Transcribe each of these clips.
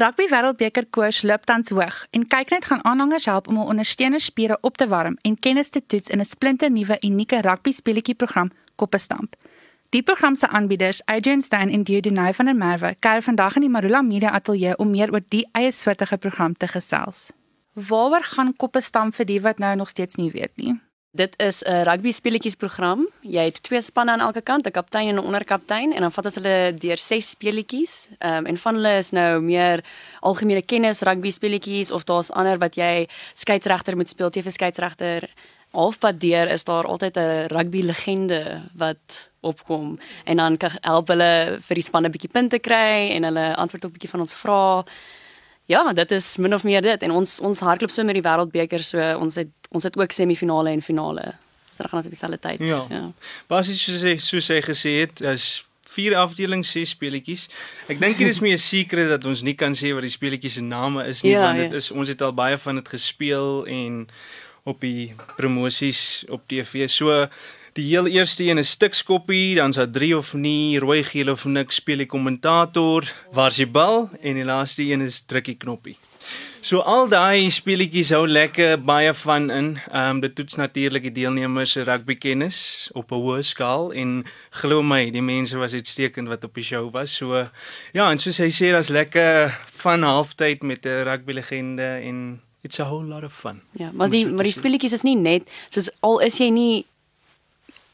Rugby Wêreldbeker koers loop tans hoog en kyk net gaan aanhangers help om hul ondersteunerspiere op te warm en kennis te toets in 'n splinternuwe unieke rugby speletjie program Koppestamp. Die program se aanbieders, Adrian Stein en Dieudonay van der Merwe, kuier vandag in die Marula Media Ateljee om meer oor die eie soortige program te gesels. Waaroor gaan Koppestamp vir die wat nou nog steeds nie weet nie? Dit is 'n rugby speletjies program. Jy het twee spanne aan elke kant, 'n kaptein en 'n onderkaptein en dan vat ons hulle deur ses speletjies. Ehm um, en van hulle is nou meer algemene kennis rugby speletjies of daar's ander wat jy skeieregter moet speel, TV skeieregter. Halfpad deur is daar altyd 'n rugby legende wat opkom en dan kan help hulle vir die spanne 'n bietjie punte kry en hulle antwoord op 'n bietjie van ons vrae. Ja, dit is min of meer dit en ons ons hardloop so met die wêreldbeker so ons het ons het ook semifinale en finale. So dan gaan ons op dieselfde tyd. Ja. ja. Basies soos hy soos hy gesê het, is vier afdelings, ses speletjies. Ek dink dit is meer 'n secret dat ons nie kan sê wat die speletjies se name is nie, ja, want dit ja. is ons het al baie van dit gespeel en op die promosies op TV. So die heel eerste een is stikskoppie, dan's daar 3 of nie, rooi, geel of niks, speel die kommentator, waar's die bal en die laaste een is drukkie knoppie. So al daai speletjies hou lekker baie van in. Ehm um, dit toets natuurlik die deelnemers se rugby kennis op 'n hoë skaal en glo my, die mense was uitstekend wat op die show was. So ja, en soos hy sê, daar's lekker van halftyd met 'n rugby legende en it's a whole lot of fun. Ja, maar die maar die speletjies is nie net soos al is jy nie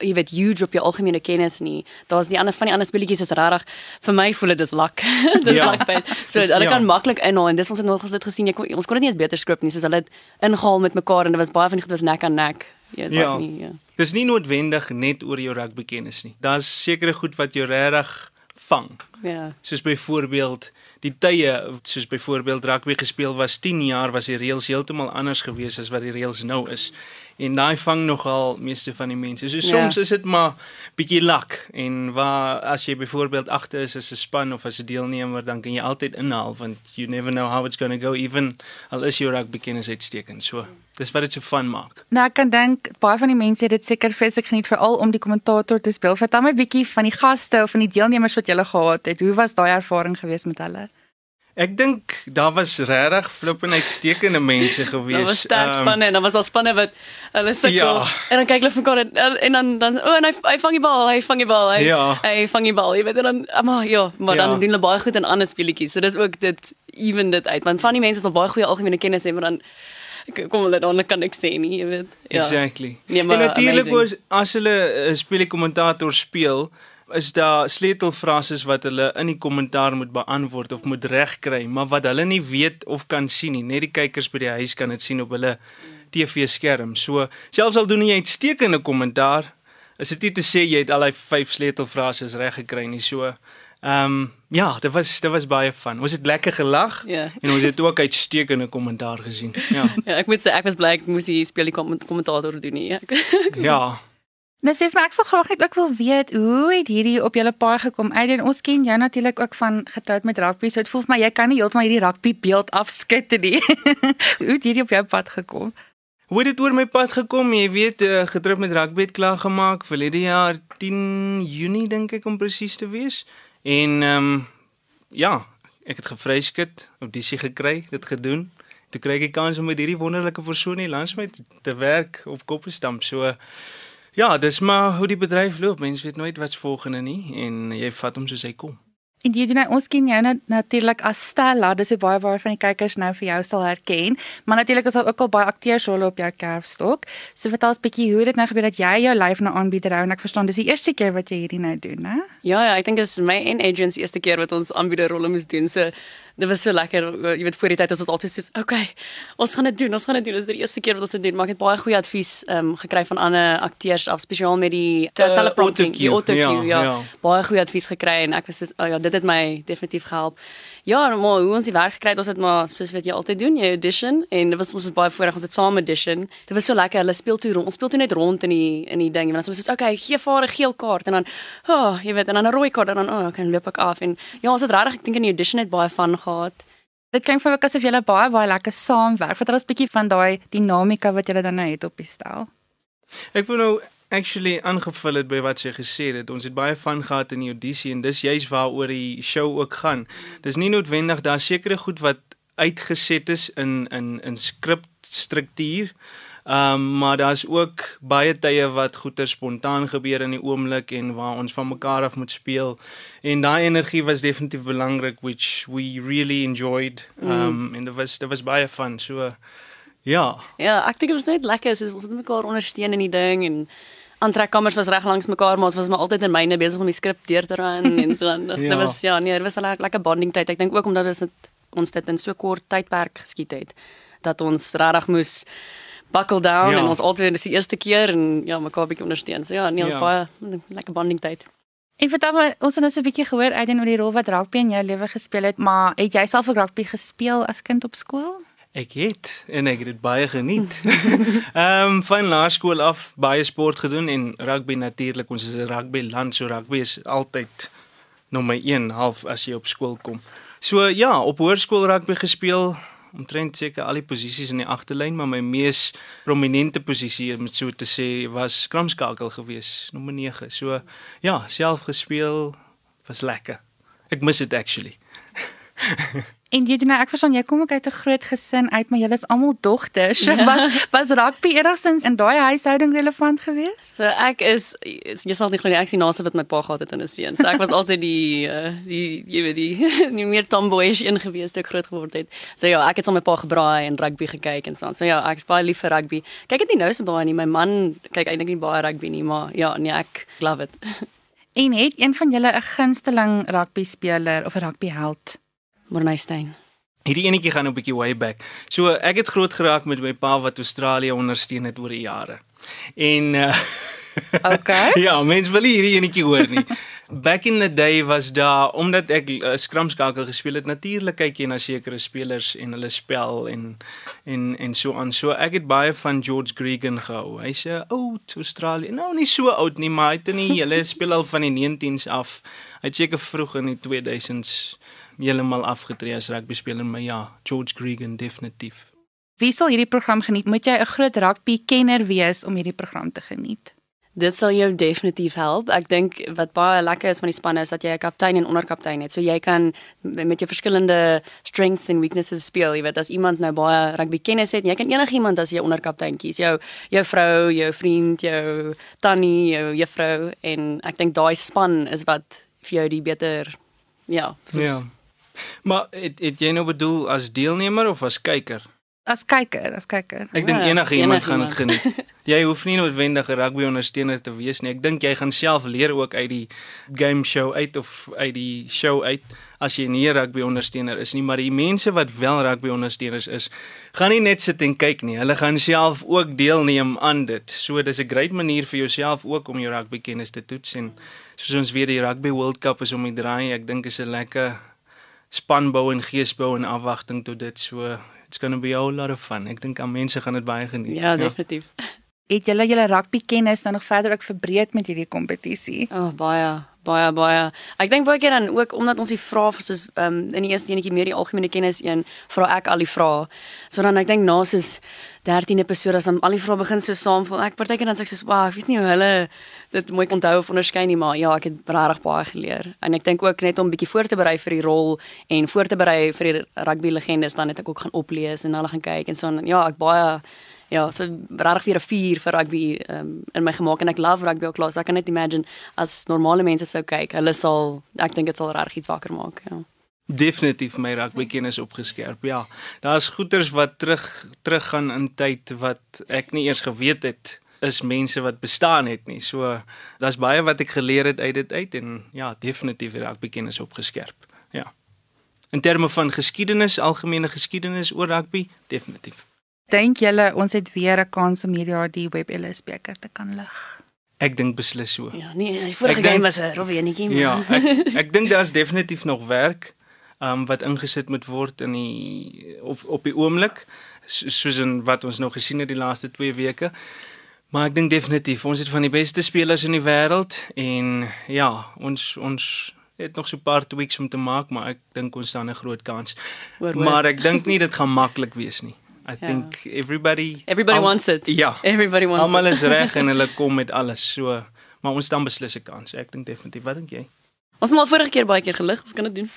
jy weet huge op jou algemene kennis nie. Daar's die ander van die ander speletjies is regtig vir my voel dit is lak. dis ja. lak baie. So hulle ja. kan maklik inhaal en dis ons het nog gesien gesien jy kon, ons kon dit nie eens beter skryf nie soos hulle het ingehaal met mekaar en dit was baie van die goed was nek aan nek. Ja, ja. nie. Ja. Dis nie noodwendig net oor jou rugby kennis nie. Daar's sekere goed wat jou regtig vang. Ja. Soos byvoorbeeld die tye soos byvoorbeeld rugby gespeel was 10 jaar was die reëls heeltemal anders gewees as wat die reëls nou is en daai vang nogal meeste van die mense. So soms ja. is dit maar bietjie lak en waar as jy byvoorbeeld agter is as 'n span of as 'n deelnemer dan kan jy altyd inhaal want you never know how it's going to go even al is jou rugby kennis uitstekend. So dis wat dit so fun maak. Nou ek kan dink baie van die mense het dit seker vreeslik geniet veral om die kommentator te speel. Vertel my bietjie van die gaste of van die deelnemers wat jy gehad het. Hoe was daai ervaring geweest met hulle? Ek dink daar was regtig flippend uitstekende mense gewees. Daar was sterk um, spanne en dan was al spanne wat hulle sukkel. Ja. En dan kyk hulle vir mekaar en dan dan o, oh, en hy hy vang die bal, hy vang die bal, hy ja. hy vang die bal. Jy weet dan maar ja, maar ja. dan doen hulle baie goed in ander speletjies. So dis ook dit even dit uit. Want van die mense is al baie goeie algemene kennis hê, maar dan kom hulle dan kan ek sê nie, jy weet. Ja. Exactly. Nee, maar en natuurlik as hulle 'n uh, speelkommentator speel, is daar sleutelfrases wat hulle in die kommentaar moet beantwoord of moet regkry, maar wat hulle nie weet of kan sien nie. Net die kykers by die huis kan dit sien op hulle TV-skerm. So, selfs al doen jy 'n uitstekende kommentaar, is dit nie te sê jy het al daai vyf sleutelfrases reg gekry nie. So, ehm um, ja, dit was dit was baie van. Ons het lekker gelag yeah. Ja. en ons het ook uitstekende kommentaar gesien. Ja. ja, ek moet sê ek was bly ek moes hier speel die kommentator doen nie. ja. Nou sê vir ek sal graag net ook wil weet hoe het hierdie op julle paai gekom? Aiden, ons ken jou natuurlik ook van getroud met rugby, so dit voel vir my jy kan nie heeltemal hierdie rugby beeld afskud nie. hoe het hierdie op jou pad gekom? Hoe het dit oor my pad gekom? Jy weet, uh, getroud met rugby het klaar gemaak vir hierdie jaar 10 Junie dink ek om presies te wees. En ehm um, ja, ek het gevryskut, audisie gekry, dit gedoen. Toe kry ek die kans om met hierdie wonderlike persoon hier langs my te werk op Koppestamp. So Ja, dis maar hoe die bedryf loop. Mense weet nooit wat's volgende nie en jy vat hom soos hy kom. En jy doen nou ons ken jou natuurlik as Stella, dis hoe baie baie van die kykers nou vir jou sal herken, maar natuurlik is daar ook al baie akteursrolle op jou kerfstok. So vertel ons bietjie hoe dit nou gebeur dat jy jou lyf na aanbieder hou en ek verstaan dis die eerste keer wat jy hierdie nou doen, hè? Ja ja, ek dink dit is my en agency eerste keer wat ons aanbiederrolle moet doen. So dit was so lekker. Jy weet voor die tyd was ons altyd soos, "Oké, ons gaan dit doen. Ons gaan dit doen. Dit is die eerste keer wat ons dit doen." Maar ek het baie goeie advies ehm um, gekry van ander akteurs af spesiaal met die te uh, teleprompting, die autocue, ja, ja. ja. Baie goeie advies gekry en ek was so, "Oh ja, dit het my definitief gehelp." Ja, maar hoe ons die werk gekry het, ons het maar soos wat jy altyd doen, jy audition en dit was ons het baie voorreg ons het saam audition. Dit was so lekker. Hulle speel toe rond. Ons speel toe net rond in die in die ding en dan was ons okay, gee vir 'n geel kaart en dan, oh, jy weet, en dan 'n rooi kaart en dan, oh, kan loop ek af en ja, ons het regtig ek dink in die audition het baie van gehad. Dit klink vir my asof julle baie baie lekker saamwerk. Vertel ons 'n bietjie van daai dinamika wat julle dan nou het op die stel. Ek wil nou actually aangevul het by wat sy gesê het. Ons het baie van gehad in die audisie en dis juist waaroor die show ook gaan. Dis nie noodwendig daar sekere goed wat uitgeset is in in in skripstruktuur. Ehm um, maar daar's ook baie tye wat goeie spontaan gebeur in die oomblik en waar ons van mekaar af moet speel. En daai energie was definitief belangrik which we really enjoyed. Ehm um, mm. en dit was dit was baie fun. So ja. Ja, ek dink dit was net lekker. Ons het mekaar ondersteun in die ding en aantrekkamers was reg langs mekaar, maar ons was maar altyd in myne besig om die skrip deur te ran en so. Dit ja. was ja, nee, dit was 'n lekker bonding tyd. Ek dink ook omdat dit ons dit in so kort tydperk geskied het dat ons regtig moes buckle down ja. en ons altyd dis die eerste keer en ja, mekaar bietjie ondersteun. So ja, nee, ja. baie lekker bonding tyd. En vertel my, ons het nou so 'n bietjie gehoor uit en oor die rol wat rugby in jou lewe gespeel het, maar het jy self ook rugby gespeel as kind op skool? Ek het en ek het dit baie geniet. Ehm um, van laerskool af baie sport gedoen en rugby natuurlik. Ons is 'n rugby land, so rugby is altyd nommer 1 half as jy op skool kom. So ja, op hoërskool rugby gespeel, omtrent seker al die posisies in die agterlyn, maar my mees prominente posisie om so te sê was skramskakel gewees, nommer 9. So ja, self gespeel was lekker. Ek miss dit actually. En jy nou ek verstaan jy kom ook uit 'n groot gesin uit maar julle is almal dogters. Ja. Was was rugby enigsins in daai huishouding relevant geweest? So ek is jy sal nie glo nie ek sien naaste wat my pa gehad het in 'n seun. So ek was altyd die uh, die jy weet die nie meer tomboyish een geweest toe ek groot geword het. So ja, ek het saam met my pa gebraai en rugby gekyk en so. So ja, ek is baie lief vir rugby. Kyk dit nie nou so baie nie. My man kyk eintlik nie baie rugby nie, maar ja, nee ek love it. En het een van julle 'n gunsteling rugby speler of 'n rugby held? Morneystein. Hierdie enetjie gaan 'n bietjie way back. So ek het groot geraak met my pa wat Australië ondersteun het oor die jare. En uh, Okay. ja, mens wil hierdie enetjie hoor nie. Back in the day was daar omdat ek uh, skramskakel gespeel het, natuurlik kyk jy na sekere spelers en hulle spel en en en so aan. So ek het baie van George Gregan gehou. Hy's 'n oud Australië. Nou nie so oud nie, maar hy het in die hele speel al van die 19s af. Hy het seker vroeg in die 2000s heeltemal afgetree as rugby speler, maar ja, George Gregan definitief. Wie sal hierdie program geniet? Moet jy 'n groot rugby kenner wees om hierdie program te geniet? Dit sal jou definitief help. Ek dink wat baie lekker is van die spanne is dat jy 'n kaptein en onderkaptein het. So jy kan met jou verskillende strengths en weaknesses speel. Jy weet as iemand nou baie rugby kennis het, jy kan enigiemand as jy onderkaptein kies. Jou jou vrou, jou vriend, jou tannie, jou juffrou en ek dink daai span is wat vir jou die beter ja, soos, ja. Maar het, het jy nou bedoel as deelnemer of as kyker? As kyker, as kyker. Ek dink ja, enige iemand gaan dit geniet. jy hoef nie noodwendig 'n rugby ondersteuner te wees nie. Ek dink jy gaan self leer ook uit die game show uit of uit die show uit as jy nie 'n rugby ondersteuner is nie, maar die mense wat wel rugby ondersteuners is, gaan nie net sit en kyk nie. Hulle gaan self ook deelneem aan dit. So dis 'n great manier vir jouself ook om jou rugby kennis te toets en soos ons weet die Rugby World Cup is om die draai. Ek dink is 'n lekker spanbou en geesbou in afwagting tot dit so it's going to be a whole lot of fun. Ek dink aan mense gaan dit baie geniet. Ja, ja. definitief. Het julle julle rugby kennis nou nog verder ook verbreek met hierdie kompetisie? Oh, baie, baie, baie. Ek dink baie keer dan ook omdat ons die vrae soos ehm um, in die eerste enetjie meer die algemene kennis een, vra ek al die vrae. So dan ek dink na soos 13 episode as al die vrae begin so saamval. Ek partykeer dan sê ek soos, "Wag, ek weet nie hoe hulle dit mooi onthou of onderskei nie, maar ja, ek het regtig baie geleer. En ek dink ook net om bietjie voor te berei vir die rol en voor te berei vir die rugby legendes, dan het ek ook gaan oplees en hulle gaan kyk en so en ja, ek baie ja, so regtig weer 'n vuur vir rugby um, in my gemaak en ek love rugby ook laas. Ek kan net imagine as normale mense sou kyk, hulle sal ek dink dit sal regtig iets wakker maak, ja. Definitief my rugby kennis opgeskerp. Ja, daar's goeters wat terug teruggaan in tyd wat ek nie eers geweet het is mense wat bestaan het nie. So daar's baie wat ek geleer het uit dit uit en ja, definitief het ek bekennis opgeskerp. Ja. In terme van geskiedenis, algemene geskiedenis oor rugby, definitief. Dink julle ons het weer 'n kans om hierdie jaar die Web Ellis beker te kan lig? Ek dink beslis so. Ja, nee, die vorige game was 'n rowwe enetjie. Ja, ek, ek dink daar's definitief nog werk um wat ingesit moet word in die op op die oomblik soos in wat ons nou gesien het die laaste 2 weke. Maar ek dink definitief ons het van die beste spelers in die wêreld en ja, ons ons het nog so 'n paar tweaks om te maak, maar ek dink ons staan 'n groot kans. Hoor, hoor. Maar ek dink nie dit gaan maklik wees nie. I ja. think everybody everybody al, wants it. Ja. Everybody wants Almal it. is reg en hulle kom met alles. So, maar ons dan beslis 'n kans. Ek dink definitief. Wat dink jy? Ons het al vorige keer baie keer gelig. Wat kan dit doen?